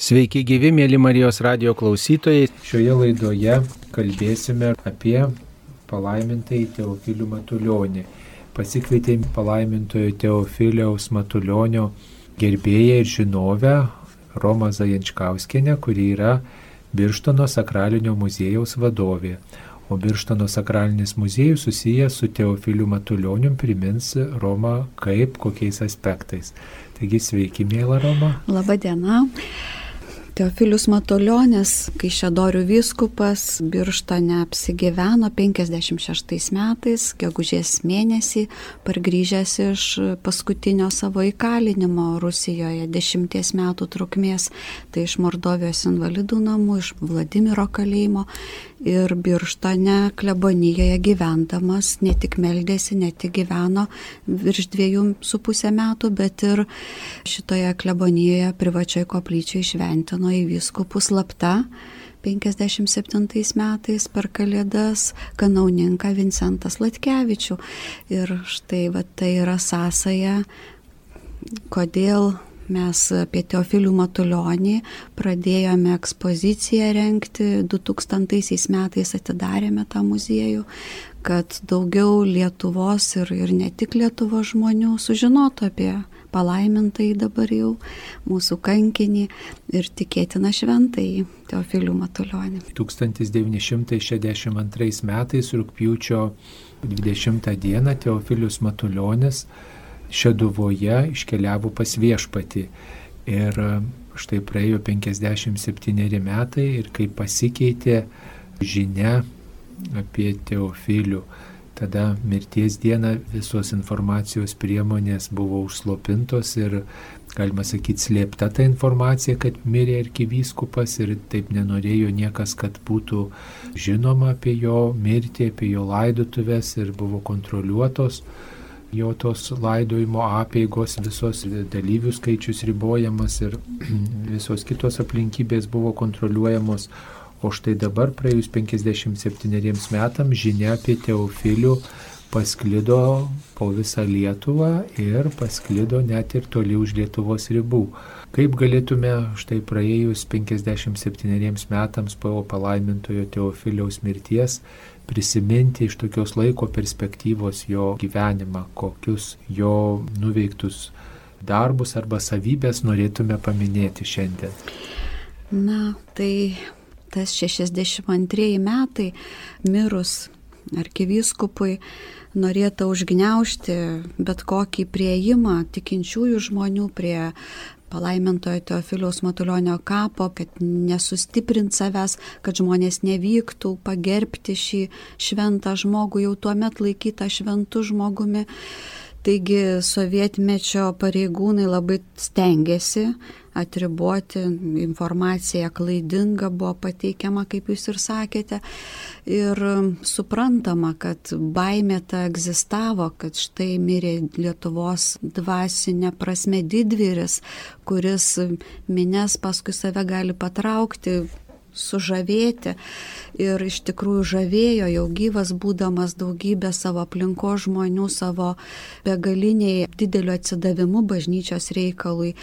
Sveiki gyvi, mėly Marijos radio klausytojai. Šioje laidoje kalbėsime apie palaimintai Teofilių Matulionį. Pasikvietėm palaimintojo Teofiliaus Matulionio gerbėją ir žinovę Romą Zajančkauskinę, kuri yra Birštono sakralinio muziejaus vadovė. O Birštono sakralinis muziejus susijęs su Teofiliu Matulionium primins Romą kaip kokiais aspektais. Taigi sveiki, mėla Roma. Labadiena. Teofilius Matuljonis, Kaišėdorių vyskupas, Birštone apsigyveno 56 metais, gegužės mėnesį, pargrįžęs iš paskutinio savo įkalinimo Rusijoje, dešimties metų trukmės, tai iš Mordovijos invalidų namų, iš Vladimiro kalėjimo ir Birštone klebonijoje gyvendamas ne tik meldėsi, ne tik gyveno virš dviejų su pusę metų, bet ir šitoje klebonijoje privačioje koplyčioje išventino į viskupų slapta. 57 metais per Kalėdas kanauninką Vincentas Latkevičių. Ir štai va, tai yra sąsaja, kodėl Mes apie Teofilių Matulionį pradėjome ekspoziciją renkti, 2000 metais atidarėme tą muziejų, kad daugiau Lietuvos ir, ir ne tik Lietuvos žmonių sužinotų apie palaimintai dabar jau mūsų kankinį ir tikėtina šventai Teofilių Matulionį. 1962 metais rūpjūčio 20 dieną Teofilius Matulionis Šeduvoje iškeliavo pas viešpati. Ir e, štai praėjo 57 metai ir kai pasikeitė žinia apie Teofilių, tada mirties dieną visos informacijos priemonės buvo užslopintos ir, galima sakyti, slėpta ta informacija, kad mirė arkivyskupas ir taip nenorėjo niekas, kad būtų žinoma apie jo mirtį, apie jo laidotuvės ir buvo kontroliuotos jo tos laidojimo apėgos, visos dalyvių skaičius ribojamas ir visos kitos aplinkybės buvo kontroliuojamos. O štai dabar, praėjus 57 metams, žinia apie Teofilių pasklido po visą Lietuvą ir pasklido net ir toli už Lietuvos ribų. Kaip galėtume štai praėjus 57 metams po palaimintojo Teofiliaus mirties prisiminti iš tokios laiko perspektyvos jo gyvenimą, kokius jo nuveiktus darbus arba savybės norėtume paminėti šiandien? Na, tai tas 62 metai mirus arkivyskupui norėta užgneušti bet kokį prieimą tikinčiųjų žmonių prie palaimintojo Teofiliaus Matulionio kapo, kad nesustiprint savęs, kad žmonės nevyktų pagerbti šį šventą žmogų, jau tuo met laikytą šventų žmogumi. Taigi sovietmečio pareigūnai labai stengiasi atriboti, informacija klaidinga buvo pateikiama, kaip jūs ir sakėte. Ir suprantama, kad baimė ta egzistavo, kad štai mirė Lietuvos dvasinė prasme didvyris, kuris minės paskui save gali patraukti, sužavėti. Ir iš tikrųjų žavėjo jau gyvas būdamas daugybę savo aplinko žmonių, savo begaliniai dideliu atsidavimu bažnyčios reikalui.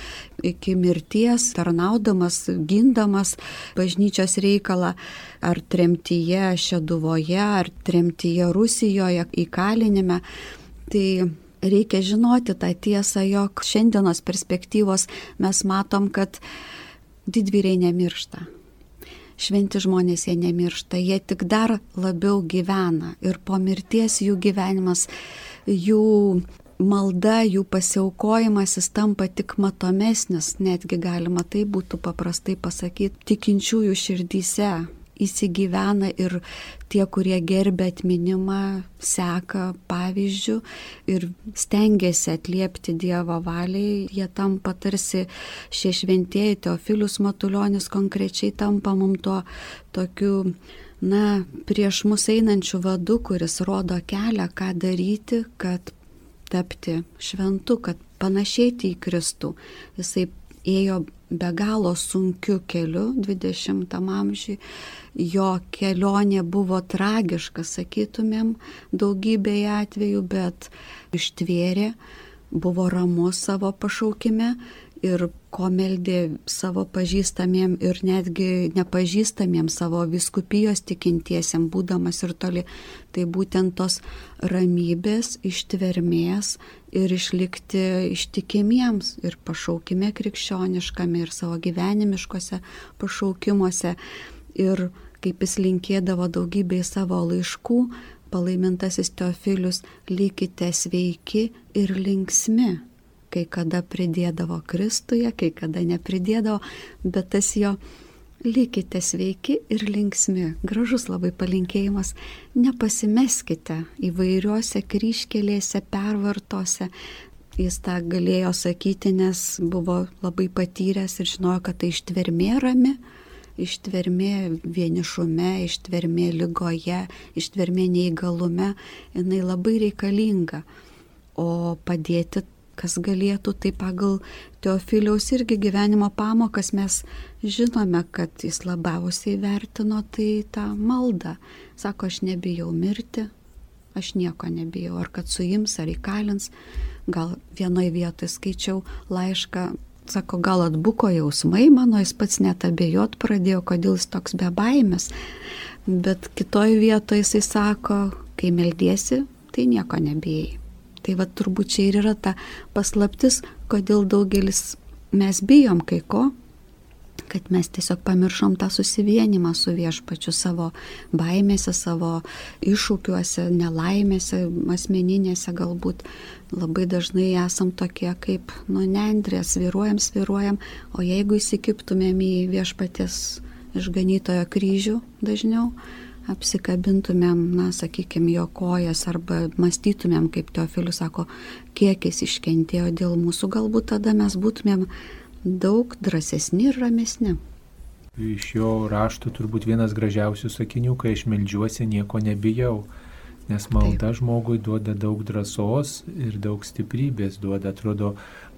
Iki mirties, tarnaudamas, gindamas bažnyčios reikalą ar tremtyje Šeduvoje, ar tremtyje Rusijoje įkalinime. Tai reikia žinoti tą tiesą, jog šiandienos perspektyvos mes matom, kad didvyriai nemiršta šventi žmonės jie nemiršta, jie tik dar labiau gyvena. Ir po mirties jų gyvenimas, jų malda, jų pasiaukojimas jis tampa tik matomesnis, netgi galima tai būtų paprastai pasakyti, tikinčiųjų širdyse įsigyvena ir tie, kurie gerbė atminimą, seka pavyzdžių ir stengiasi atliepti Dievo valiai, jie tampa tarsi šie šventieji, Teofilius Matuljonis konkrečiai tampa mums tuo tokiu, na, prieš mus einančių vadų, kuris rodo kelią, ką daryti, kad tapti šventu, kad panašėti į Kristų. Jisai ėjo be galo sunkiu keliu 20 amžiui. Jo kelionė buvo tragiška, sakytumėm, daugybėje atvejų, bet ištvėrė, buvo ramus savo pašaukime ir ko meldė savo pažįstamiem ir netgi nepažįstamiem savo viskupijos tikintiesiem, būdamas ir toli. Tai būtent tos ramybės, ištvermės ir išlikti ištikimiems ir pašaukime krikščioniškame ir savo gyvenimiškose pašaukimuose. Ir kaip jis linkėdavo daugybėj savo laiškų, palaimintasis Teofilius, likite sveiki ir linksmi kai kada pridėdavo Kristuje, kai kada nepridėdavo, bet tas jo likite sveiki ir linksmi. Gražus labai palinkėjimas. Nepasimeskite įvairiuose kryškelėse, pervartose. Jis tą galėjo sakyti, nes buvo labai patyręs ir žinojo, kad tai ištvermė rami, ištvermė vienišume, ištvermė lygoje, ištvermė neįgalume, jinai labai reikalinga. O padėti kas galėtų, tai pagal Teofiliaus irgi gyvenimo pamokas mes žinome, kad jis labiausiai vertino tai tą maldą. Sako, aš nebijau mirti, aš nieko nebijau, ar kad suims, ar įkalins. Gal vienoje vietoje skaičiau laišką, sako, gal atbuko jausmai mano, jis pats net abejot pradėjo, kodėl jis toks be baimės. Bet kitoje vietoje jisai sako, kai meldiesi, tai nieko nebijai. Tai va turbūt čia ir yra ta paslaptis, kodėl daugelis mes bijom kai ko, kad mes tiesiog pamiršom tą susivienimą su viešpačiu savo baimėse, savo iššūkiuose, nelaimėse, asmeninėse galbūt. Labai dažnai esam tokie kaip, nu, nendrė, sviruojam, sviruojam, o jeigu įsikiptumėm į viešpatės išganytojo kryžių dažniau, apsikabintumėm, na, sakykime, jo kojas arba mąstytumėm, kaip Teofilius sako, kiek jis iškentėjo dėl mūsų, galbūt tada mes būtumėm daug drąsesni ir ramesni. Iš jo rašto turbūt vienas gražiausių sakinių, kai aš melžiuosi, nieko nebijau. Nes malda Taip. žmogui duoda daug drąsos ir daug stiprybės, duoda, atrodo,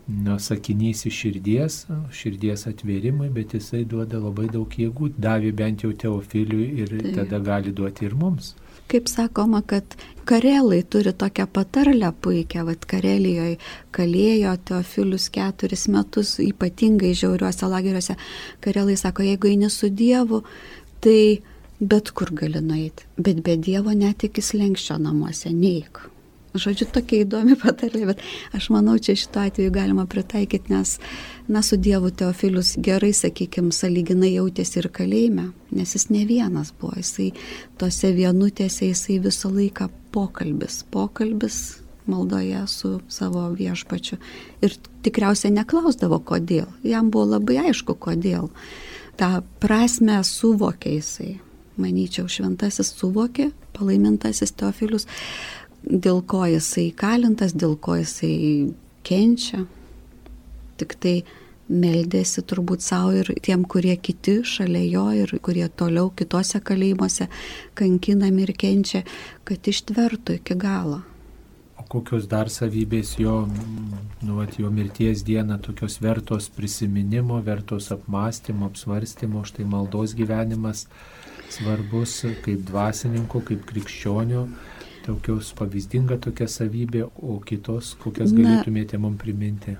nu, sakinys iš širdies, širdies atvėrimui, bet jisai duoda labai daug jėgų, davė bent jau Teofiliui ir Taip. tada gali duoti ir mums. Kaip sakoma, kad karelai turi tokią patarlę puikią, vad Karelijoje kalėjo Teofilius keturis metus, ypatingai žiauriuose lageriuose. Karelai sako, jeigu eini su Dievu, tai bet kur gali nueiti, bet be Dievo net iki slengščio namuose neik. Žodžiu, tokia įdomi patarlė, bet aš manau, čia šito atveju galima pritaikyti, nes, na, su Dievu Teofilius gerai, sakykime, saliginai jautėsi ir kalėjime, nes jis ne vienas buvo, jisai tose vienutėse, jisai visą laiką pokalbis, pokalbis maldoje su savo viešpačiu. Ir tikriausiai neklausdavo, kodėl. Jam buvo labai aišku, kodėl. Ta prasme suvokė jisai. Manyčiau, šventasis suvokė, palaimintasis Teofilius dėl ko jisai kalintas, dėl ko jisai kenčia. Tik tai meldėsi turbūt savo ir tiem, kurie kiti šalia jo ir kurie toliau kitose kalėjimuose kankinami ir kenčia, kad ištvertų iki galo. O kokios dar savybės jo, nu, at, jo mirties dieną, tokios vertos prisiminimo, vertos apmąstymo, apsvarstymo, štai maldos gyvenimas svarbus kaip dvasininko, kaip krikščionio tokios pavyzdinga tokia savybė, o kitos, kokias galėtumėte mums priminti?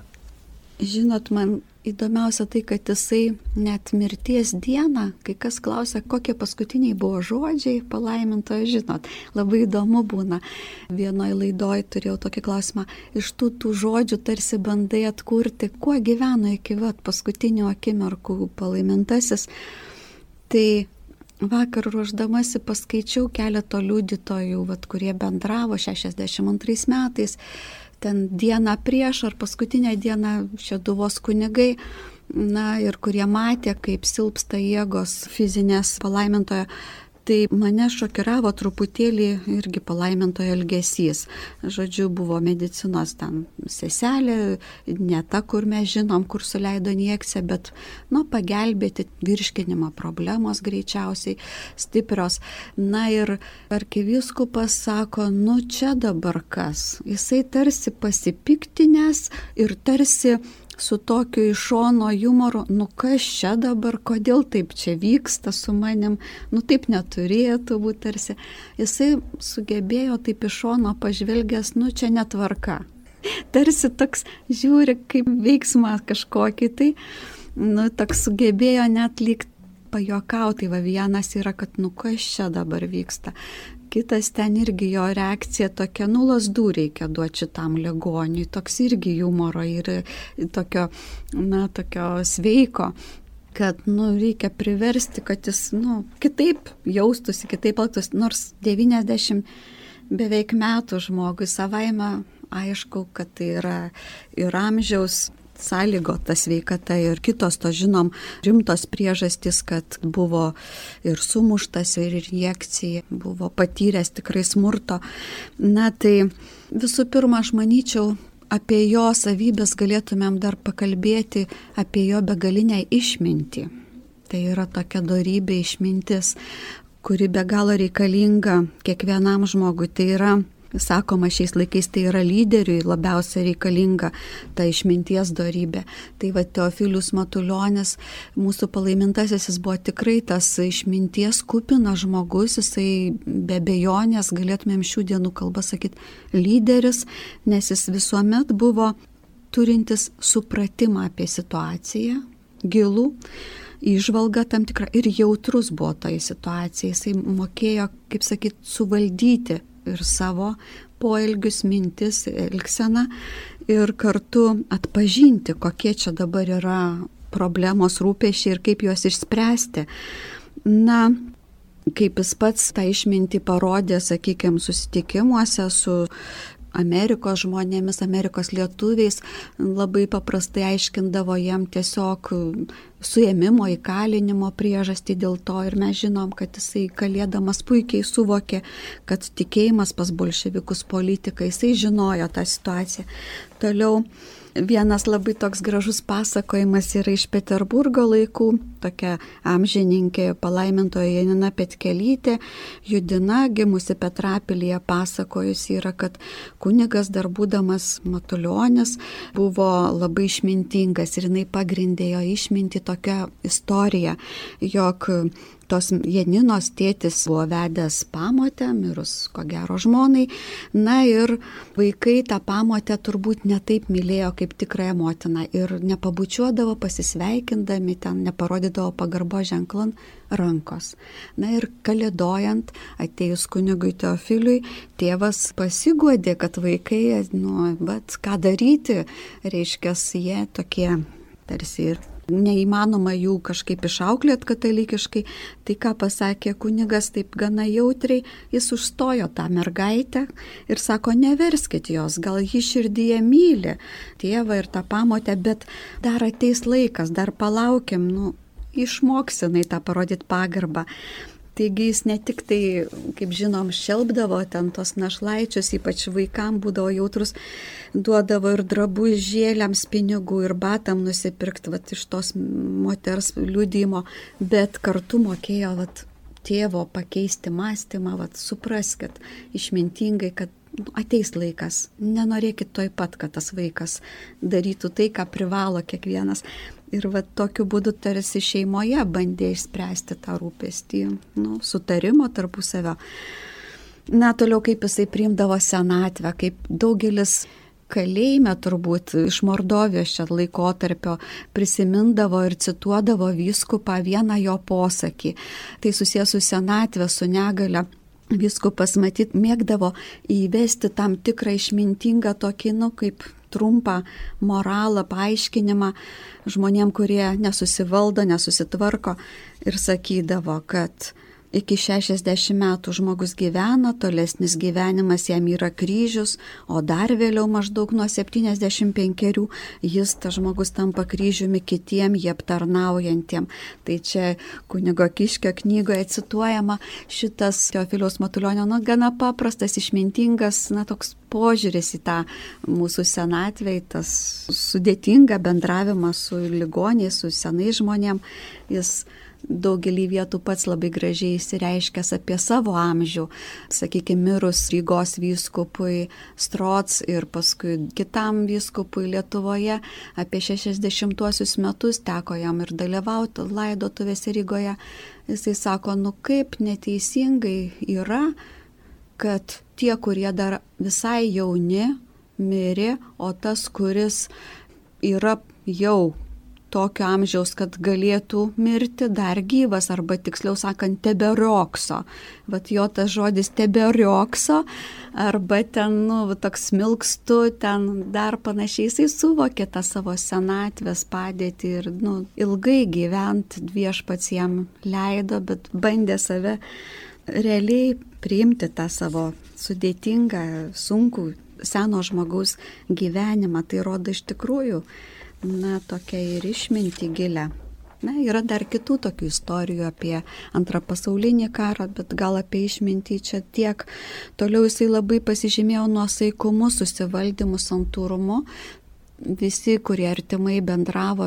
Žinot, man įdomiausia tai, kad jisai net mirties dieną, kai kas klausia, kokie paskutiniai buvo žodžiai palaimintojo, žinot, labai įdomu būna. Vienoje laidoje turėjau tokį klausimą, iš tų tų žodžių tarsi bandai atkurti, kuo gyveno iki vat paskutinių akimirkų palaimintasis. Tai Vakar ruoždamasi paskaičiau keletą liudytojų, vat, kurie bendravo 62 metais, ten dieną prieš ar paskutinę dieną šeduvos kunigai, na ir kurie matė, kaip silpsta jėgos fizinės palaimintojo Tai mane šokiravo truputėlį irgi palaimintojo elgesys. Žodžiu, buvo medicinos ten seselė, ne ta, kur mes žinom, kur suleido nieksė, bet, nu, pagelbėti virškinimo problemos greičiausiai stiprios. Na ir arkiviskupas sako, nu čia dabar kas. Jisai tarsi pasipiktinės ir tarsi su tokiu iš šono humoru, nu kas čia dabar, kodėl taip čia vyksta su manim, nu taip neturėtų būti tarsi. Jisai sugebėjo taip iš šono pažvelgęs, nu čia netvarka. tarsi toks žiūri kaip veiksmą kažkokį, tai, nu, toks sugebėjo net lyg pajokauti, va vienas yra, kad nu kas čia dabar vyksta. Kitas ten irgi jo reakcija tokia, nu lasdų reikia duoti šitam ligoniui, toks irgi humoro ir tokio, na, tokio sveiko kad nu, reikia priversti, kad jis nu, kitaip jaustųsi, kitaip elgtųsi, nors 90 beveik metų žmogui savaime aišku, kad tai yra ir amžiaus sąlygota sveikata ir kitos to žinom rimtos priežastys, kad buvo ir sumuštas, ir injekcija, buvo patyręs tikrai smurto. Na tai visų pirma, aš manyčiau, apie jo savybės galėtumėm dar pakalbėti, apie jo begalinę išmintį. Tai yra tokia darybė išmintis, kuri be galo reikalinga kiekvienam žmogui. Tai yra sakoma šiais laikais tai yra lyderiui labiausiai reikalinga ta išminties darybė. Tai va Teofilius Matuljonis, mūsų palaimintasis, jis buvo tikrai tas išminties kupinas žmogus, jisai be bejonės, galėtumėm šių dienų kalbą sakyti, lyderis, nes jis visuomet buvo turintis supratimą apie situaciją, gilų, išvalga tam tikra ir jautrus buvo toje situacijoje. Jisai mokėjo, kaip sakyt, suvaldyti ir savo poelgius, mintis, elgseną ir kartu atpažinti, kokie čia dabar yra problemos rūpešiai ir kaip juos išspręsti. Na, kaip jis pats tą išmintį parodė, sakykime, susitikimuose su Amerikos žmonėmis, Amerikos lietuviais, labai paprastai aiškindavo jam tiesiog suėmimo, įkalinimo priežastį dėl to ir mes žinom, kad jisai kalėdamas puikiai suvokė, kad tikėjimas pas bolševikus politikai, jisai žinojo tą situaciją. Toliau Vienas labai toks gražus pasakojimas yra iš Peterburgo laikų, tokia amžininkė palaimintoja Janina Petkelytė, Judina, gimusi Petrapilyje, pasakojusi yra, kad kunigas dar būdamas Matuljonis buvo labai išmintingas ir jinai pagrindė jo išminti tokią istoriją, jog tos Janinos tėtis buvo vedęs pamotę, mirus ko gero žmonai. Na ir vaikai tą pamotę turbūt netaip mylėjo kaip tikrąją motiną ir nepabučiuodavo pasisveikindami, ten neparodydavo pagarbo ženklan rankos. Na ir kalėdojant, atėjus kunigui Teofiliui, tėvas pasiguodė, kad vaikai, nu, bet ką daryti, reiškia, jie tokie tarsi ir neįmanoma jų kažkaip išauklėt katalikiškai, tai ką pasakė kunigas taip gana jautriai, jis užstojo tą mergaitę ir sako, neverskit jos, gal ji širdyje myli tėvą ir tą pamotę, bet dar ateis laikas, dar palaukiam, nu, išmoksinai tą parodyti pagarbą. Taigi jis ne tik tai, kaip žinom, šelbdavo ten tos našlaičius, ypač vaikam būdavo jautrus, duodavo ir drabužėliams pinigų ir batam nusipirkti vat, iš tos moters liūdimo, bet kartu mokėjo vat, tėvo pakeisti mąstymą, vat, supraskit išmintingai, kad ateis laikas, nenorėkit toj pat, kad tas vaikas darytų tai, ką privalo kiekvienas. Ir va tokiu būdu tarsi šeimoje bandė išspręsti tą rūpestį, nu, sutarimo tarpusavio. Na, toliau kaip jisai priimdavo senatvę, kaip daugelis kalėjime turbūt iš Mordovijos čia laikotarpio prisimindavo ir cituodavo vyskupą vieną jo posakį. Tai susijęs su senatvė, su negale. Viskupas matyt mėgdavo įvesti tam tikrą išmintingą tokį, nu, kaip trumpą moralą, paaiškinimą žmonėm, kurie nesusivaldo, nesusitvarko ir sakydavo, kad Iki 60 metų žmogus gyvena, tolesnis gyvenimas jam yra kryžius, o dar vėliau maždaug nuo 75 jis, tas žmogus, tampa kryžiumi kitiem jie aptarnaujantiem. Tai čia kunigo Kiškio knygoje cituojama šitas Teofiliaus Matulionio, na, gana paprastas, išmintingas, na, toks požiūris į tą mūsų senatvę, į tas sudėtingą bendravimą su ligoniais, su senais žmonėmis. Jis daugelį vietų pats labai gražiai įsireiškęs apie savo amžių, sakykime, mirus Rygos vyskupui Strots ir paskui kitam vyskupui Lietuvoje apie 60-uosius metus teko jam ir dalyvauti laidotuvėse Rygoje. Jisai sako, nu kaip neteisingai yra, kad tie, kurie dar visai jauni, mirė, o tas, kuris yra jau tokio amžiaus, kad galėtų mirti dar gyvas, arba tiksliau sakant, teberiokso. Vat jo tas žodis teberiokso, arba ten, nu, toks milkstų, ten dar panašiai jisai suvokė tą savo senatvės padėtį ir, nu, ilgai gyventi viešpats jam leido, bet bandė save realiai priimti tą savo sudėtingą, sunkų seno žmogaus gyvenimą. Tai rodo iš tikrųjų na, tokia ir išminti gilę. Na, yra dar kitų tokių istorijų apie antrą pasaulinį karą, bet gal apie išmintį čia tiek. Toliau jisai labai pasižymėjo nuosaikumu, susivaldymu, santūrumu. Visi, kurie artimai bendravo,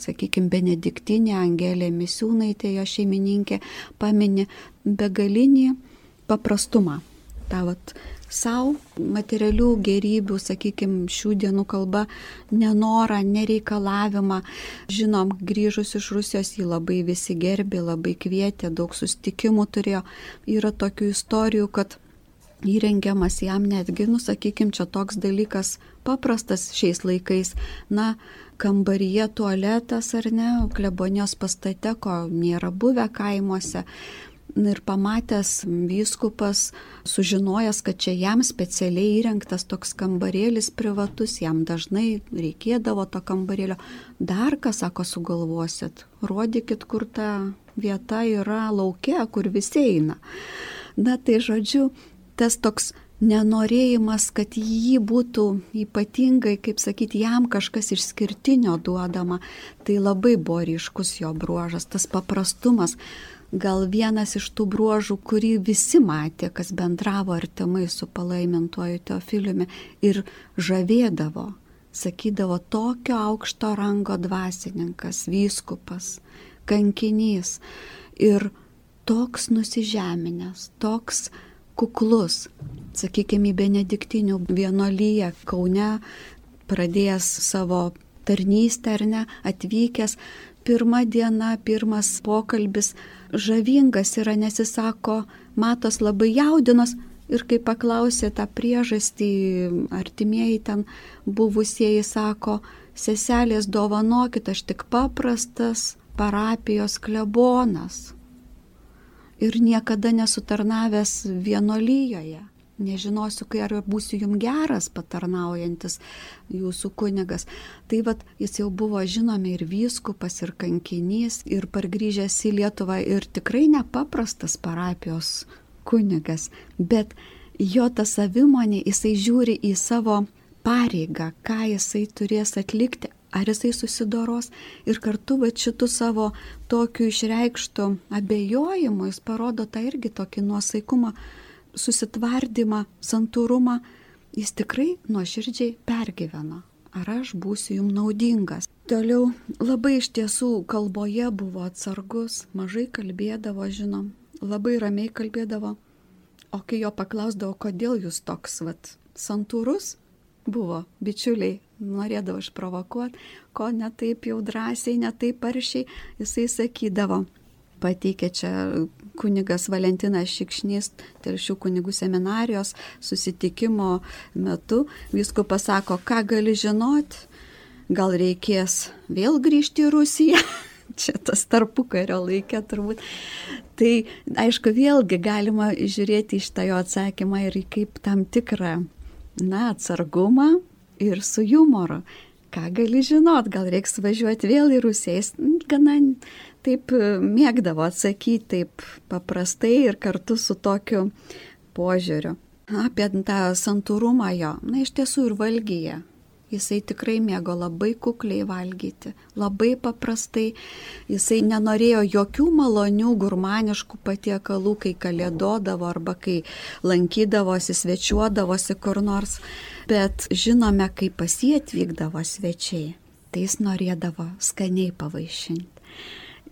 sakykime, Benediktinė, Angelė Misiūnaitė, jo šeimininkė, paminė begalinį paprastumą. Ta vat savo materialių gerybių, sakykime, šių dienų kalba, nenorą, nereikalavimą. Žinom, grįžus iš Rusijos jį labai visi gerbė, labai kvietė, daug sustikimų turėjo. Yra tokių istorijų, kad įrengiamas jam netgi, nu, sakykime, čia toks dalykas paprastas šiais laikais. Na, kambaryje tualetas ar ne, klebonijos pastate, ko nėra buvę kaimuose Ir pamatęs vyskupas, sužinojęs, kad čia jam specialiai įrengtas toks kambarėlis privatus, jam dažnai reikėdavo to kambarėlio, dar ką sako sugalvosit, rodykit, kur ta vieta yra laukia, kur visi eina. Na tai žodžiu, tas toks nenorėjimas, kad jį būtų ypatingai, kaip sakyti, jam kažkas išskirtinio duodama, tai labai buvo ryškus jo bruožas, tas paprastumas gal vienas iš tų bruožų, kurį visi matė, kas bendravo artimai su palaimintuoju Teofiliumi ir žavėdavo, sakydavo tokio aukšto rango dvasininkas, vyskupas, kankinys ir toks nusižeminęs, toks kuklus, sakykime, Benediktinių vienolyje Kaune pradėjęs savo tarnystę ar ne, atvykęs, pirma diena, pirmas pokalbis žavingas yra, nes jis sako, matos labai jaudinos. Ir kai paklausė tą priežastį, artimieji ten buvusieji sako, seselės dovanokit, aš tik paprastas parapijos klebonas. Ir niekada nesutarnavęs vienolyjoje nežinosiu, kai ar būsiu jum geras patarnaujantis jūsų kunigas. Tai vad jis jau buvo žinomi ir vyskupas, ir kankinys, ir pargrįžęs į Lietuvą, ir tikrai nepaprastas parapijos kunigas, bet jo ta savimonė, jisai žiūri į savo pareigą, ką jisai turės atlikti, ar jisai susidoros ir kartu va šitų savo tokių išreikštų abejojimų jis parodo tą irgi tokį nuosaikumą, susitvardymą, santūrumą, jis tikrai nuoširdžiai pergyveno. Ar aš būsiu jums naudingas? Toliau labai iš tiesų kalboje buvo atsargus, mažai kalbėdavo, žinom, labai ramiai kalbėdavo. O kai jo paklausdavo, kodėl jūs toks, vat, santūrus, buvo bičiuliai, norėdavo išprovokuoti, ko netaip jau drąsiai, netaip aršiai, jisai sakydavo, pateikė čia kunigas Valentinas Šikšnys, telšių kunigų seminarijos susitikimo metu. Viskupas sako, ką gali žinoti, gal reikės vėl grįžti į Rusiją. Čia tas tarpukario laikė turbūt. Tai aišku, vėlgi galima žiūrėti iš tą jo atsakymą ir kaip tam tikrą, na, atsargumą ir su humoru. Ką gali žinot, gal reiks važiuoti vėl į Rusiją. Jis gana taip e, mėgdavo atsakyti taip paprastai ir kartu su tokiu požiūriu. Apie tą santūrumą jo, na iš tiesų ir valgyje. Jisai tikrai mėgo labai kukliai valgyti, labai paprastai. Jisai nenorėjo jokių malonių gurmaniškų patiekalų, kai kalėdodavo arba kai lankydavosi, svečiuodavosi kur nors. Bet žinome, kai pas jį atvykdavo svečiai, tai jis norėdavo skaniai pavaišinti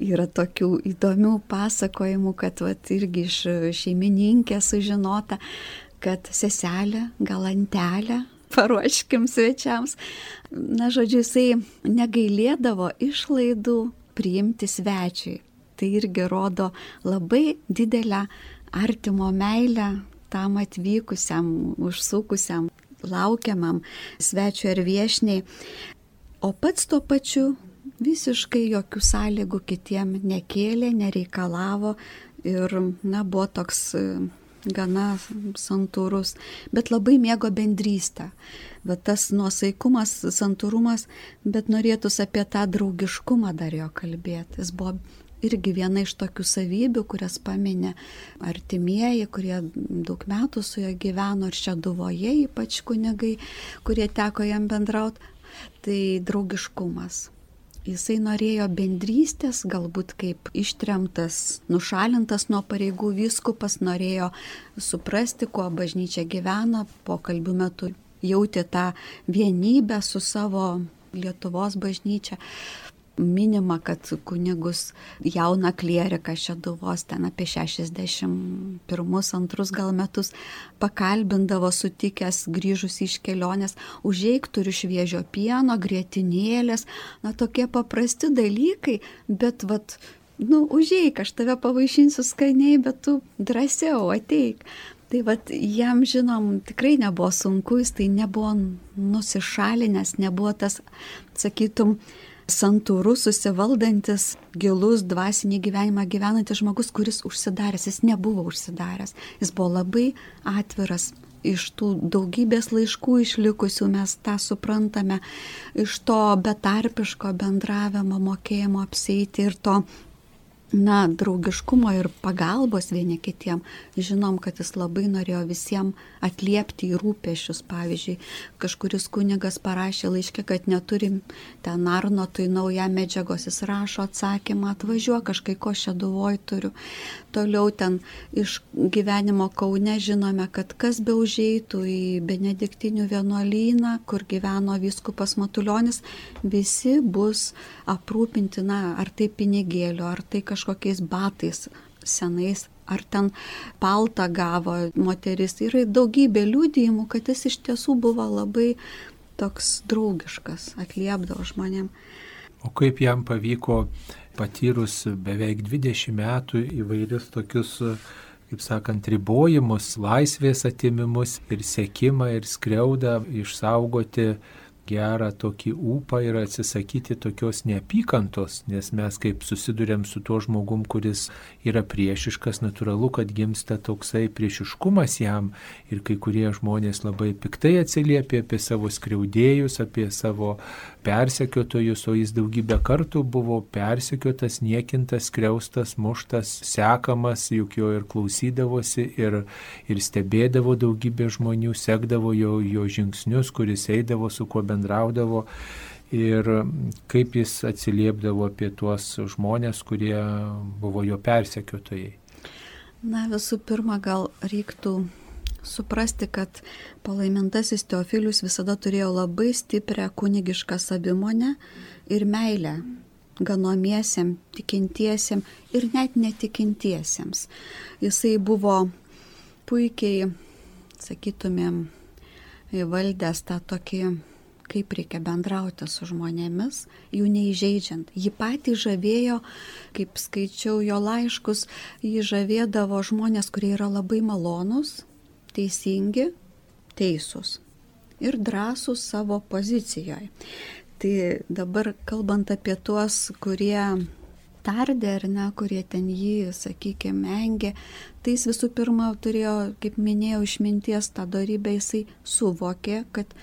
yra tokių įdomių pasakojimų, kad vat, irgi iš šeimininkės sužinota, kad seselė, galantelė, paruoškim svečiams. Na, žodžiu, jisai negailėdavo išlaidų priimti svečiui. Tai irgi rodo labai didelę artimo meilę tam atvykusiam, užsukusiam laukiamam svečiu ar viešniai, o pats tuo pačiu visiškai jokių sąlygų kitiem nekėlė, nereikalavo ir, na, buvo toks e, gana santūrus, bet labai mėgo bendrystę. Bet tas nuosaikumas, santūrumas, bet norėtus apie tą draugiškumą dar jo kalbėti. Jis buvo irgi viena iš tokių savybių, kurias paminė artimieji, kurie daug metų su juo gyveno ir čia duvoje, ypač kunigai, kurie teko jam bendrauti, tai draugiškumas. Jisai norėjo bendrystės, galbūt kaip ištremtas, nušalintas nuo pareigų vyskupas, norėjo suprasti, kuo bažnyčia gyvena, pokalbių metu jautė tą vienybę su savo Lietuvos bažnyčia minima, kad kunigus jauną klieriką Šeduvos ten apie 61-2 gal metus pakalbindavo sutikęs grįžus iš kelionės, užeik turiu šviežio pieno, grėtinėlės, na tokie paprasti dalykai, bet vat, nu, užeik, aš tave pavaišinsiu skaniai, bet tu drąsiau ateik. Tai vad jam žinom tikrai nebuvo sunku, jis tai nebuvo nusišalinęs, nebuvo tas, sakytum, santūrus, susivaldantis, gilus dvasinį gyvenimą gyvenantis žmogus, kuris užsidaręs, jis nebuvo užsidaręs, jis buvo labai atviras. Iš tų daugybės laiškų išlikusių mes tą suprantame, iš to betarpiško bendravimo, mokėjimo apseiti ir to na, draugiškumo ir pagalbos vieni kitiem. Žinom, kad jis labai norėjo visiems atliepti į rūpešius. Pavyzdžiui, kažkuris kunigas parašė laiškė, kad neturim ten Arnotui naują medžiagos, jis rašo atsakymą, atvažiuok kažkai ko šeduvoj turiu. Toliau ten iš gyvenimo Kaune žinome, kad kas be užeitų į Benediktinių vienuolyną, kur gyveno viskupas Matuljonis, visi bus aprūpinti, na, ar tai pinigėliu, ar tai kažkokiu kažkokiais batais senais, ar ten paltą gavo moteris. Yra daugybė liūdėjimų, kad jis iš tiesų buvo labai toks draugiškas, atliepdavo žmonėm. O kaip jam pavyko patyrus beveik 20 metų įvairius tokius, kaip sakant, ribojimus, laisvės atimimus ir sėkimą ir skriaudą išsaugoti gerą tokį ūpą ir atsisakyti tokios neapykantos, nes mes kaip susidurėm su tuo žmogum, kuris yra priešiškas, natūralu, kad gimsta toksai priešiškumas jam ir kai kurie žmonės labai piktai atsiliepia apie savo skriaudėjus, apie savo persekiotojus, o jis daugybę kartų buvo persekiotas, niekintas, skriaustas, muštas, sekamas, juk jo ir klausydavosi ir, ir stebėdavo daugybė žmonių, sekdavo jo, jo žingsnius, kuris eidavo, su kuo bendraudavo ir kaip jis atsiliepdavo apie tuos žmonės, kurie buvo jo persekiotojai. Na visų pirma, gal reiktų suprasti, kad palaimintasis Teofilius visada turėjo labai stiprią kunigišką savimonę ir meilę ganomiesiem, tikintiesiem ir net netikintiesiems. Jisai buvo puikiai, sakytumėm, įvaldęs tą tokį kaip reikia bendrauti su žmonėmis, jų neįžeidžiant. Jį patį žavėjo, kaip skaičiau jo laiškus, jį žavėdavo žmonės, kurie yra labai malonūs, teisingi, teisūs ir drąsūs savo pozicijoje. Tai dabar kalbant apie tuos, kurie tardė ar ne, kurie ten jį, sakykime, engė, tai jis visų pirma turėjo, kaip minėjau, išminties tą darybę, jisai suvokė, kad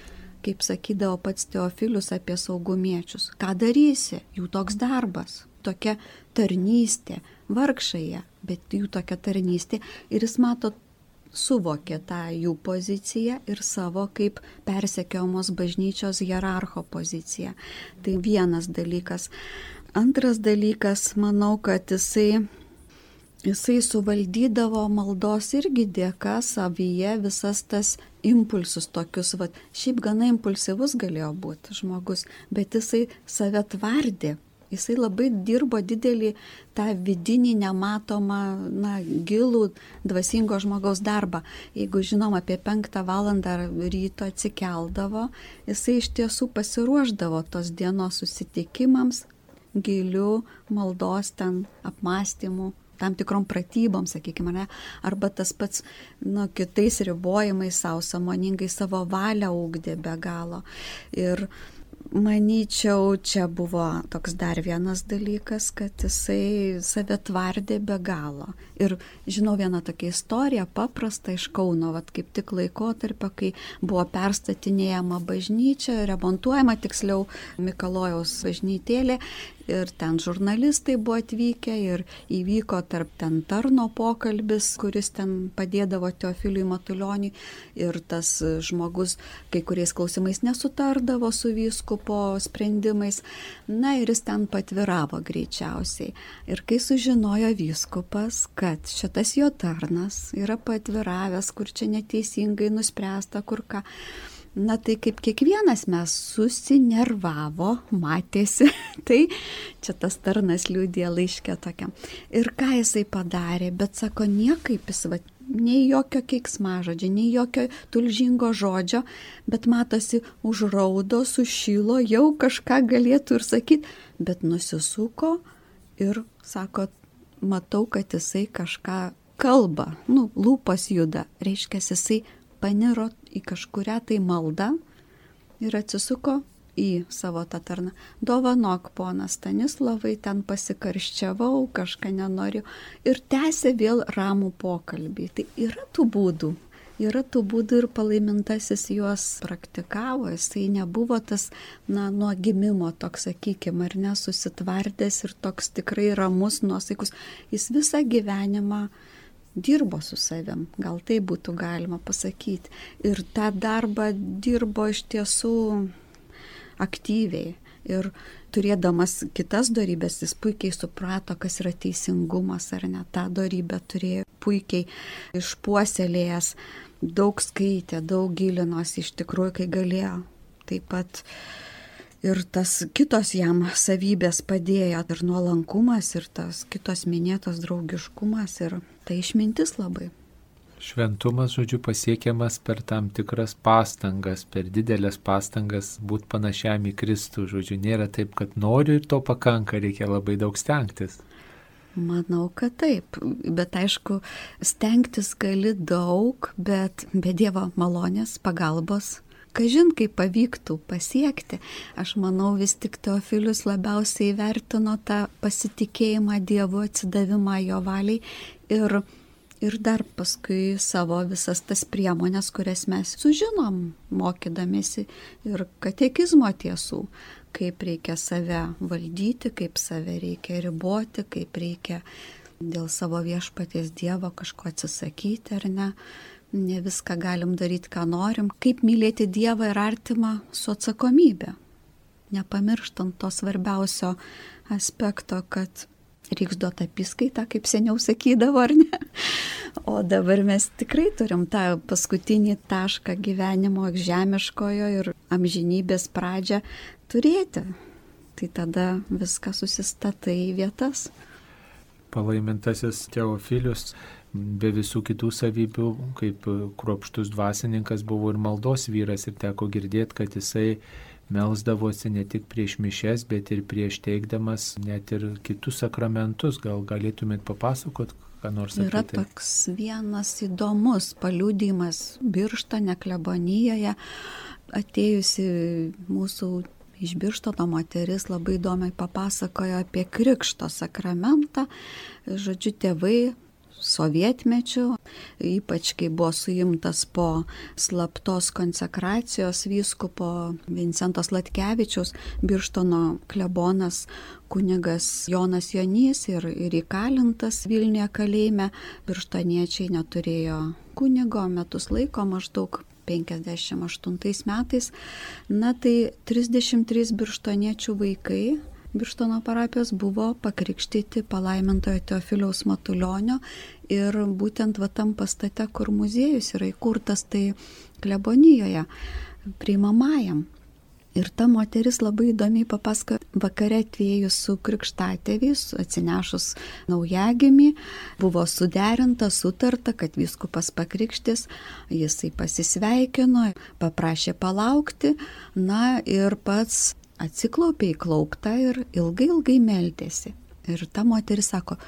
kaip sakydavo pats Teofilius apie saugumiečius. Ką darysi? Jų toks darbas, tokia tarnystė, vargšai, bet jų tokia tarnystė. Ir jis mato, suvokė tą jų poziciją ir savo kaip persekiojamos bažnyčios hierarcho poziciją. Tai vienas dalykas. Antras dalykas, manau, kad jisai jisai suvaldydavo maldos irgi dėka savyje visas tas impulsus tokius, va, šiaip gana impulsyvus galėjo būti žmogus, bet jisai save tvardė. Jisai labai dirbo didelį tą vidinį nematomą, na, gilų dvasingo žmogaus darbą. Jeigu žinom apie penktą valandą ryto atsikeldavo, jisai iš tiesų pasiruoždavo tos dienos susitikimams, gilių maldos ten apmąstymų tam tikrom pratybom, sakykime, ne, arba tas pats, nu, kitais ribojimais savo, samoningai savo valią ūkdė be galo. Ir Manyčiau, čia buvo toks dar vienas dalykas, kad jisai save tvardė be galo. Ir žinau vieną tokią istoriją, paprastą iš Kauno, vat, kaip tik laikotarpio, kai buvo perstatinėjama bažnyčia, remontuojama tiksliau Mikalojaus bažnytėlė ir ten žurnalistai buvo atvykę ir įvyko tarp ten tarno pokalbis, kuris ten padėdavo Teofiliui Matulioniui ir tas žmogus kai kuriais klausimais nesutardavo su vyskupo sprendimais. Na ir jis ten patviravo greičiausiai. Ir kai sužinojo vyskupas, kad šitas jo tarnas yra patviravęs, kur čia neteisingai nuspręsta, kur ką Na tai kaip kiekvienas mes susinervavo, matėsi, tai čia tas tarnas liūdė laiškė tokiam. Ir ką jisai padarė, bet sako, niekaip jis, va, nei jokio keiksmažodžio, nei jokio tulžingo žodžio, bet matosi užraudo, sušilo, jau kažką galėtų ir sakyti, bet nusisuko ir sako, matau, kad jisai kažką kalba, nu, lūpas juda, reiškia, jisai paniro į kažkuria tai maldą ir atsisuko į savo tą tarną. Dovanok, ponas Stanislavai, ten pasikarščiavau, kažką nenoriu. Ir tęsė vėl ramų pokalbį. Tai yra tų būdų. Yra tų būdų ir palaimintasis juos praktikavo, jisai nebuvo tas, na, nuo gimimo toks, sakykime, ar nesusitvardęs ir toks tikrai ramus, nuosaikus. Jis visą gyvenimą dirbo su savim, gal tai būtų galima pasakyti. Ir tą darbą dirbo iš tiesų aktyviai. Ir turėdamas kitas darybės, jis puikiai suprato, kas yra teisingumas ar ne. Ta darybė turėjo puikiai išpuoselėjęs, daug skaitė, daug gilinosi iš tikrųjų, kai galėjo. Taip pat ir tas kitos jam savybės padėjo, ir nuolankumas, ir tas kitos minėtos draugiškumas, ir ta išmintis labai. Šventumas, žodžiu, pasiekiamas per tam tikras pastangas, per didelės pastangas būti panašiam į Kristų. Žodžiu, nėra taip, kad noriu ir to pakanka, reikia labai daug stengtis. Manau, kad taip, bet aišku, stengtis gali daug, bet be Dievo malonės, pagalbos kažin kaip pavyktų pasiekti. Aš manau, vis tik Teofilius labiausiai vertino tą pasitikėjimą Dievu, atsidavimą jo valiai ir, ir dar paskui savo visas tas priemonės, kurias mes sužinom, mokydamėsi ir katekizmo tiesų, kaip reikia save valdyti, kaip save reikia riboti, kaip reikia dėl savo viešpaties Dievo kažko atsisakyti ar ne ne viską galim daryti, ką norim, kaip mylėti Dievą ir artimą su atsakomybė. Nepamirštant to svarbiausio aspekto, kad reiks duoti apiskaitą, kaip seniau sakydavo, ar ne. O dabar mes tikrai turim tą paskutinį tašką gyvenimo žemiškojo ir amžinybės pradžią turėti. Tai tada viską susistatai į vietas. Palaimintasis Teofilius be visų kitų savybių, kaip kruopštus dvasininkas buvo ir maldos vyras ir teko girdėti, kad jisai melsdavosi ne tik prieš mišes, bet ir prieš teikdamas net ir kitus sakramentus. Gal galėtumėt papasakot, ką nors apie Yra tai? Yra toks vienas įdomus paliūdimas Birštone klebonijoje, atėjusi mūsų iš Birštono moteris labai įdomiai papasakojo apie Krikšto sakramentą. Žodžiu, tėvai sovietmečiu, ypač kai buvo suimtas po slaptos konsekracijos vyskupo Vincentos Latkevičiaus, Birštono klebonas kunigas Jonas Jonys ir, ir įkalintas Vilniuje kalėjime. Birštoniečiai neturėjo kunigo metus laiko maždaug 58 metais. Na tai 33 birštoniečių vaikai Birštono parapijos buvo pakrikštyti palaimintojo Teofiliaus Matulionio ir būtent va tam pastate, kur muziejus yra įkurtas, tai klebonijoje, priimamajam. Ir ta moteris labai įdomiai papasako, vakare atvėjus su krikštatėviais, atsinešus naujagimį, buvo suderinta, sutarta, kad viskupas pakrikštis, jisai pasisveikino, paprašė palaukti, na ir pats atsiklaupė į klauptą ir ilgai ilgai meldėsi. Ir ta moteris sako,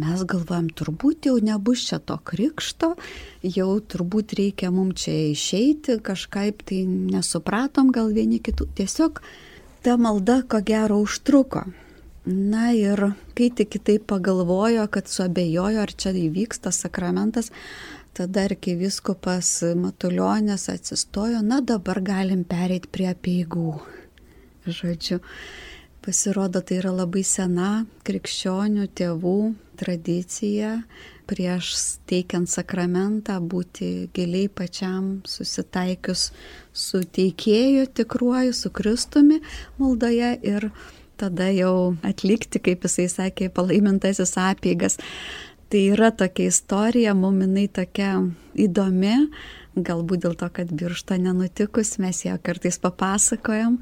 mes galvojam, turbūt jau nebus čia to krikšto, jau turbūt reikia mums čia išeiti, kažkaip tai nesupratom gal vieni kitų. Tiesiog ta malda ko gero užtruko. Na ir kai tik kitaip pagalvojo, kad suabejojo, ar čia įvyks tas sakramentas, tada arkiviskupas Matulionės atsistojo, na dabar galim pereiti prie peigų. Žodžiu, pasirodo, tai yra labai sena krikščionių tėvų tradicija prieš teikiant sakramentą būti giliai pačiam susitaikius su teikėju tikruoju, su Kristumi maldoje ir tada jau atlikti, kaip jisai sakė, palaimintasis apėgas. Tai yra tokia istorija, mum jinai tokia įdomi, galbūt dėl to, kad biršta nenutikus, mes ją kartais papasakojam,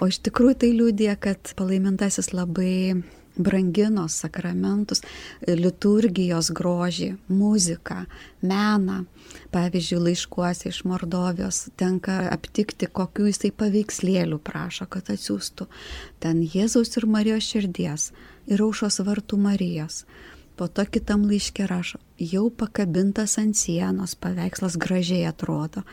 o iš tikrųjų tai liūdė, kad palaimintasis labai brangino sakramentus, liturgijos grožį, muziką, meną. Pavyzdžiui, laiškuose iš Mordovijos tenka aptikti, kokiu jisai paveikslėlių prašo, kad atsiųstų. Ten Jėzaus ir Marijos širdies ir aušos vartų Marijos. Po to kitam laiškė rašo, jau pakabintas ant sienos, paveikslas gražiai atrodo.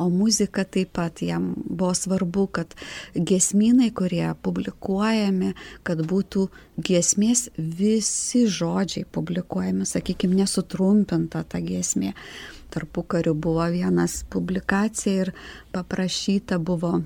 O muzika taip pat jam buvo svarbu, kad gesminai, kurie publikuojami, kad būtų giesmės visi žodžiai publikuojami, sakykime, nesutrumpinta ta giesmė. Tarpu kariu buvo vienas publikacija ir paprašyta buvo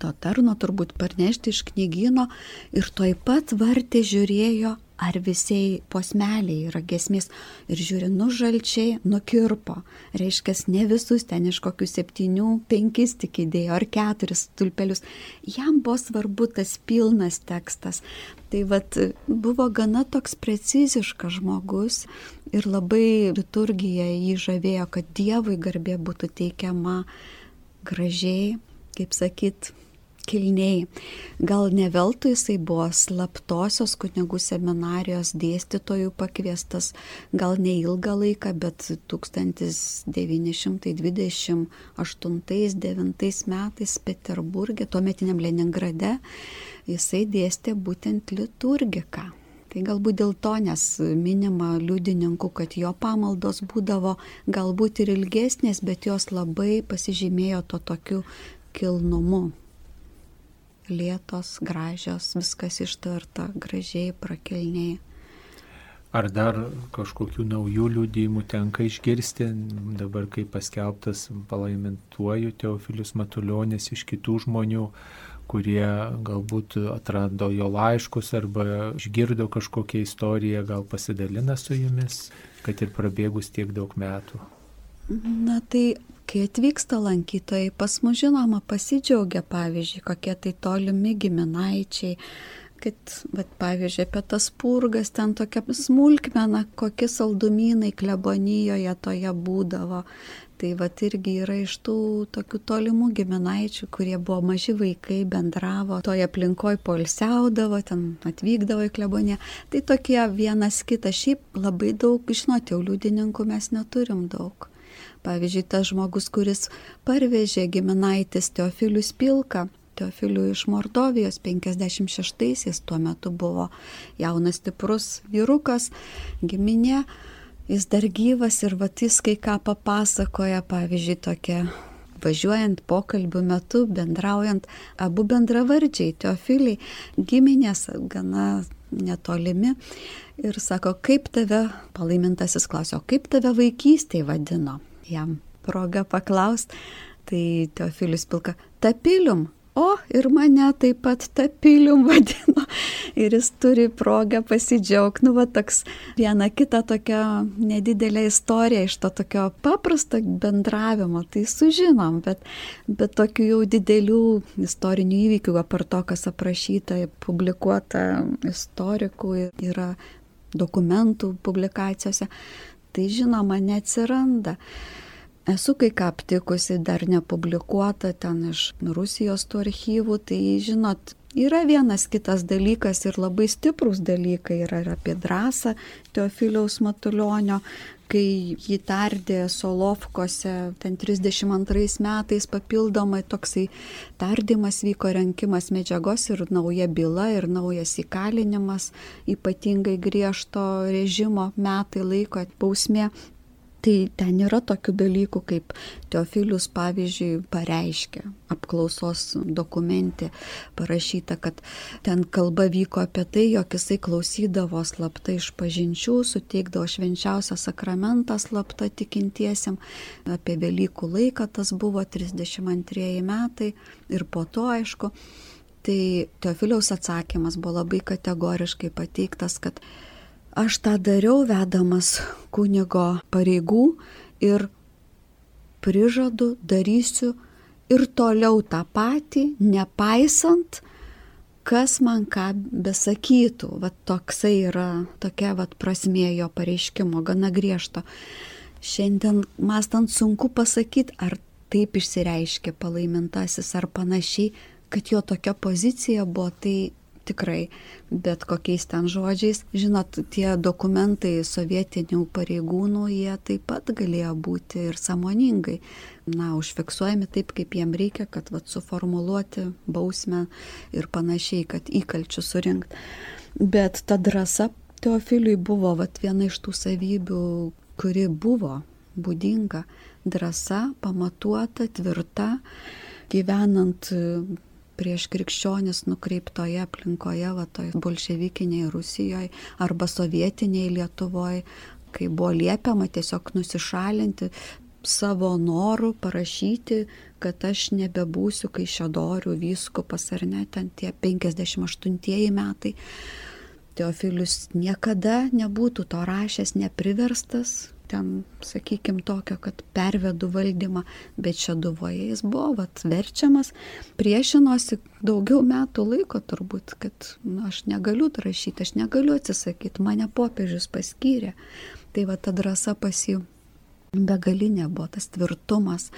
to tarno turbūt parnešti iš knygino ir toj pat vartė žiūrėjo ar visiai posmeliai yra gesmės ir žiūri, nu žalčiai, nukirpo. Reiškia, ne visus ten iš kokių septynių, penkis tik įdėjo ar keturis tulpelius. Jam buvo svarbu tas pilnas tekstas. Tai vad buvo gana toks preciziškas žmogus ir labai liturgija jį žavėjo, kad Dievui garbė būtų teikiama gražiai, kaip sakyt, kilniai. Gal ne veltui jisai buvo slaptosios kunigų seminarijos dėstytojų pakviestas, gal ne ilgą laiką, bet 1928-1929 metais Peterburgė, tuometiniam Leningrade, jisai dėstė būtent liturgiką. Tai galbūt dėl to, nes minima liudininkų, kad jo pamaldos būdavo galbūt ir ilgesnės, bet jos labai pasižymėjo to tokiu kilnumu lėtos, gražios, viskas ištverta, gražiai, prakilniai. Ar dar kažkokių naujų liūdėjimų tenka išgirsti, dabar kai paskelbtas palaimintuoju Teofilius Matuljonis iš kitų žmonių, kurie galbūt atrado jo laiškus arba išgirdo kažkokią istoriją, gal pasidalina su jumis, kad ir prabėgus tiek daug metų. Na tai kai atvyksta lankytojai, pas mus žinoma pasidžiaugia, pavyzdžiui, kokie tai tolimi giminaičiai, kad, bet, pavyzdžiui, apie tas purgas ten tokia smulkmena, kokie saldumynai klebonijoje toje būdavo. Tai va irgi yra iš tų tokių tolimų giminaičių, kurie buvo maži vaikai, bendravo, toje aplinkoje polsiaudavo, ten atvykdavo į klebonę. Tai tokie vienas kitas, šiaip labai daug, žinot, jau liudininkų mes neturim daug. Pavyzdžiui, tas žmogus, kuris parvežė giminaitis Teofilius Pilką, Teofilių iš Mordovijos 56-aisiais, tuo metu buvo jaunas stiprus vyrukas, giminė, jis dar gyvas ir vatys kai ką papasakoja, pavyzdžiui, tokia važiuojant pokalbių metu, bendraujant, abu bendravardžiai, teofiliai, giminės gana netolimi. Ir sako, kaip tave, palaimintasis klausė, kaip tave vaikystėje vadino? Jam proga paklaust, tai Teofilius Pilka, tapilium. O ir mane taip pat tapilium vadino. Ir jis turi progą pasidžiaugti. Nu, va toks viena kita tokia nedidelė istorija iš to tokio paprasto bendravimo. Tai sužinom, bet, bet tokių jau didelių istorinių įvykių, apart to, kas aprašyta, publikuota istorikų, yra dokumentų publikacijose, tai žinoma neatsiranda. Esu kai ką aptikusi, dar nepublikuota ten iš Rusijos tų archyvų, tai žinot, Yra vienas kitas dalykas ir labai stiprus dalykai yra ir apie drąsą Teofiliaus Matulionio, kai jį tardė Solovkose, ten 32 metais papildomai toksai tardymas vyko renkimas medžiagos ir nauja byla ir naujas įkalinimas, ypatingai griežto režimo metai laiko bausmė. Tai ten yra tokių dalykų, kaip Teofilius, pavyzdžiui, pareiškia apklausos dokumente parašyta, kad ten kalba vyko apie tai, jog jisai klausydavo slapta iš pažinčių, suteikdavo švenčiausią sakramentą slapta tikintiesiam. Apie Velykų laiką tas buvo 32 metai ir po to, aišku, tai Teofiliaus atsakymas buvo labai kategoriškai pateiktas, kad Aš tą dariau vedamas kunigo pareigų ir prižadu, darysiu ir toliau tą patį, nepaisant, kas man ką besakytų. Vat toksai yra, tokia vat prasmė jo pareiškimo, gana griežto. Šiandien mastant sunku pasakyti, ar taip išsireiškė palaimintasis ar panašiai, kad jo tokia pozicija buvo, tai tikrai, bet kokiais ten žodžiais. Žinot, tie dokumentai sovietinių pareigūnų, jie taip pat galėjo būti ir samoningai, na, užfiksuojami taip, kaip jiem reikia, kad vat, suformuluoti bausmę ir panašiai, kad įkalčių surinkti. Bet ta drąsa Teofiliui buvo vat, viena iš tų savybių, kuri buvo būdinga. Drąsa, pamatuota, tvirta, gyvenant prieš krikščionis nukreiptoje aplinkoje, va toj bolševikiniai Rusijoje arba sovietiniai Lietuvoje, kai buvo liepiama tiesiog nusišalinti savo norų parašyti, kad aš nebebūsiu kaišėdorių vyskupas ar ne, ten tie 58 metai. Teofilius niekada nebūtų to rašęs, nepriverstas, ten, sakykime, tokio, kad pervedu valdymą, bet Šeduvoje jis buvo vat, verčiamas, priešinosi daugiau metų laiko turbūt, kad nu, aš negaliu rašyti, aš negaliu atsisakyti, mane popiežius paskyrė. Tai va ta drąsa pasi begalinė buvo, tas tvirtumas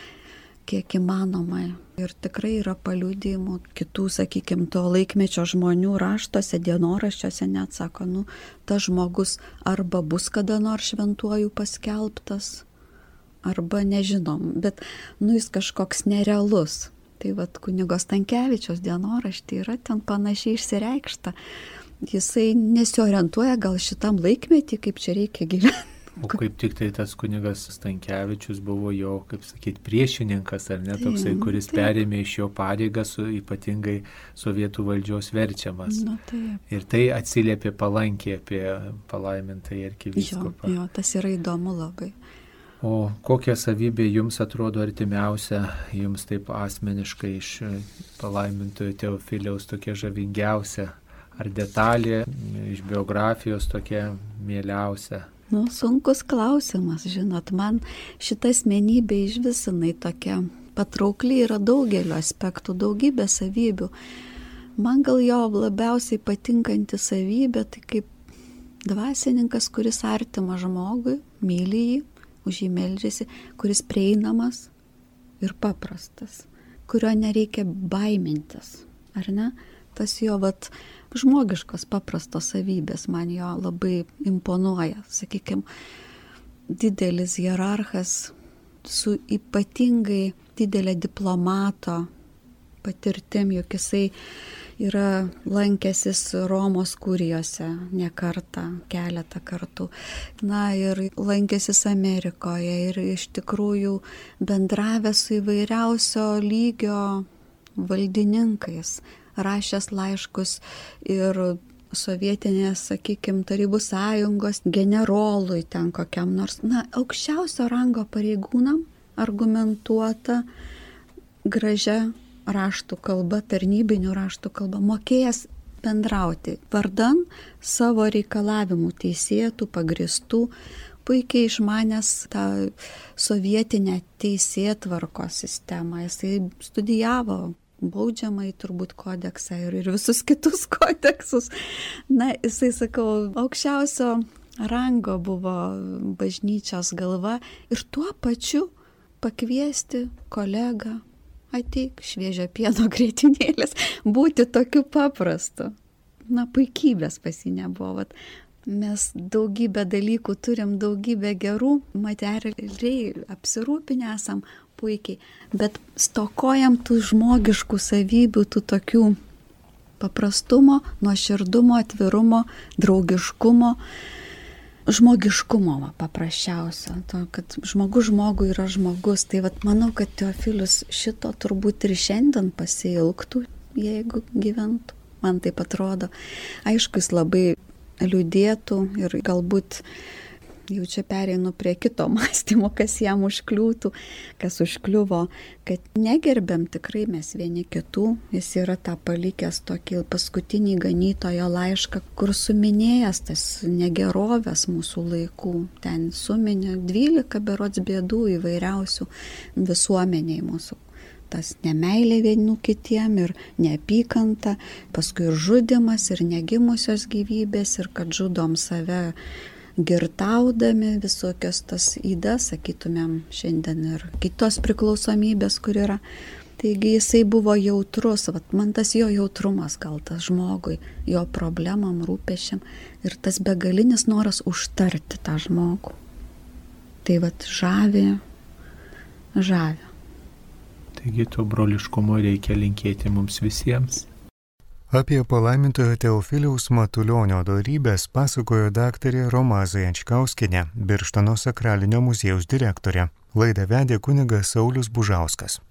kiek įmanoma. Ir tikrai yra paliūdėjimų kitų, sakykime, to laikmečio žmonių raštuose, dienoraščiuose net sako, nu, tas žmogus arba bus kada nors šventuoju paskelbtas, arba nežinom, bet, nu, jis kažkoks nerealus. Tai vad kunigo Stankievičios dienoraštį yra ten panašiai išsireikšta. Jisai nesiorientuoja gal šitam laikmetį, kaip čia reikia gyventi O kaip tik tai tas kunigas Stankievičius buvo jo, kaip sakyti, priešininkas, ar ne toksai, kuris taip. perėmė iš jo pareigą su ypatingai sovietų valdžios verčiamas. Nu, taip. ir tai atsiliepė palankiai apie palaimintą arkivyskupą. Jo, jo, tas yra įdomu labai. O kokia savybė jums atrodo artimiausia, jums taip asmeniškai iš palaimintojo Teofiliaus tokia žavingiausia? Ar detalė iš biografijos tokia mieliausia? Nu, sunkus klausimas, žinot, man šita asmenybė iš visinai tokia patraukli yra daugelio aspektų, daugybė savybių. Man gal jo labiausiai patinkanti savybė, tai kaip dvasininkas, kuris artima žmogui, myli jį, už jį meldžiasi, kuris prieinamas ir paprastas, kurio nereikia baimintis, ar ne? Tas jo vat žmogiškos paprastos savybės man jo labai imponuoja. Sakykime, didelis hierarchas su ypatingai didelė diplomato patirtim, juk jisai yra lankęsis Romos kurijose ne kartą, keletą kartų. Na ir lankęsis Amerikoje ir iš tikrųjų bendravęs su įvairiausio lygio valdininkais, rašęs laiškus ir sovietinės, sakykime, tarybų sąjungos generolui ten kokiam nors, na, aukščiausio rango pareigūnam argumentuota gražia raštų kalba, tarnybinių raštų kalba, mokėjęs bendrauti vardan savo reikalavimų teisėtų, pagristų, puikiai išmanęs tą sovietinę teisėtvarko sistemą. Jisai studijavo baudžiamai turbūt kodeksą ir, ir visus kitus kodeksus. Na, jisai, sakau, aukščiausio rango buvo bažnyčios galva ir tuo pačiu pakviesti kolegą, ateik šviežio pieno grėtinėlės, būti tokiu paprastu. Na, puikybės pas jį nebuvo. Vat, mes daugybę dalykų turim, daugybę gerų, materialiai apsirūpinę esam puikiai, bet stokojam tų žmogiškų savybių, tų tokių paprastumo, nuoširdumo, atvirumo, draugiškumo žmogiškumo va, paprasčiausio, to, kad žmogus žmogui yra žmogus. Tai vat, manau, kad Teofilius šito turbūt ir šiandien pasilgtų, jeigu gyventų. Man taip atrodo. Aišku, jis labai liūdėtų ir galbūt jau čia pereinu prie kito mąstymo, kas jam užkliūtų, kas užkliuvo, kad negerbėm tikrai mes vieni kitų. Jis yra tą palikęs tokį paskutinį ganytojo laišką, kur suminėjęs tas negerovės mūsų laikų. Ten suminė 12 berots bėdų įvairiausių visuomeniai mūsų tas nemailė vienų kitiem ir neapykanta, paskui ir žudimas, ir negimusios gyvybės, ir kad žudom save girtaudami visokios tas įdas, sakytumėm, šiandien ir kitos priklausomybės, kur yra. Taigi jisai buvo jautrus, vat, man tas jo jautrumas gal tas žmogui, jo problemam, rūpešiam ir tas begalinis noras užtarti tą žmogų. Tai vad žavė, žavė. Taigi to broliškumo reikia linkėti mums visiems. Apie palaimintojo Teofiliaus Matulionio darybės pasakojo daktarė Romaza Jančkauskinė, Birštano sakralinio muziejaus direktorė. Laidą vedė kunigas Saulis Bužauskas.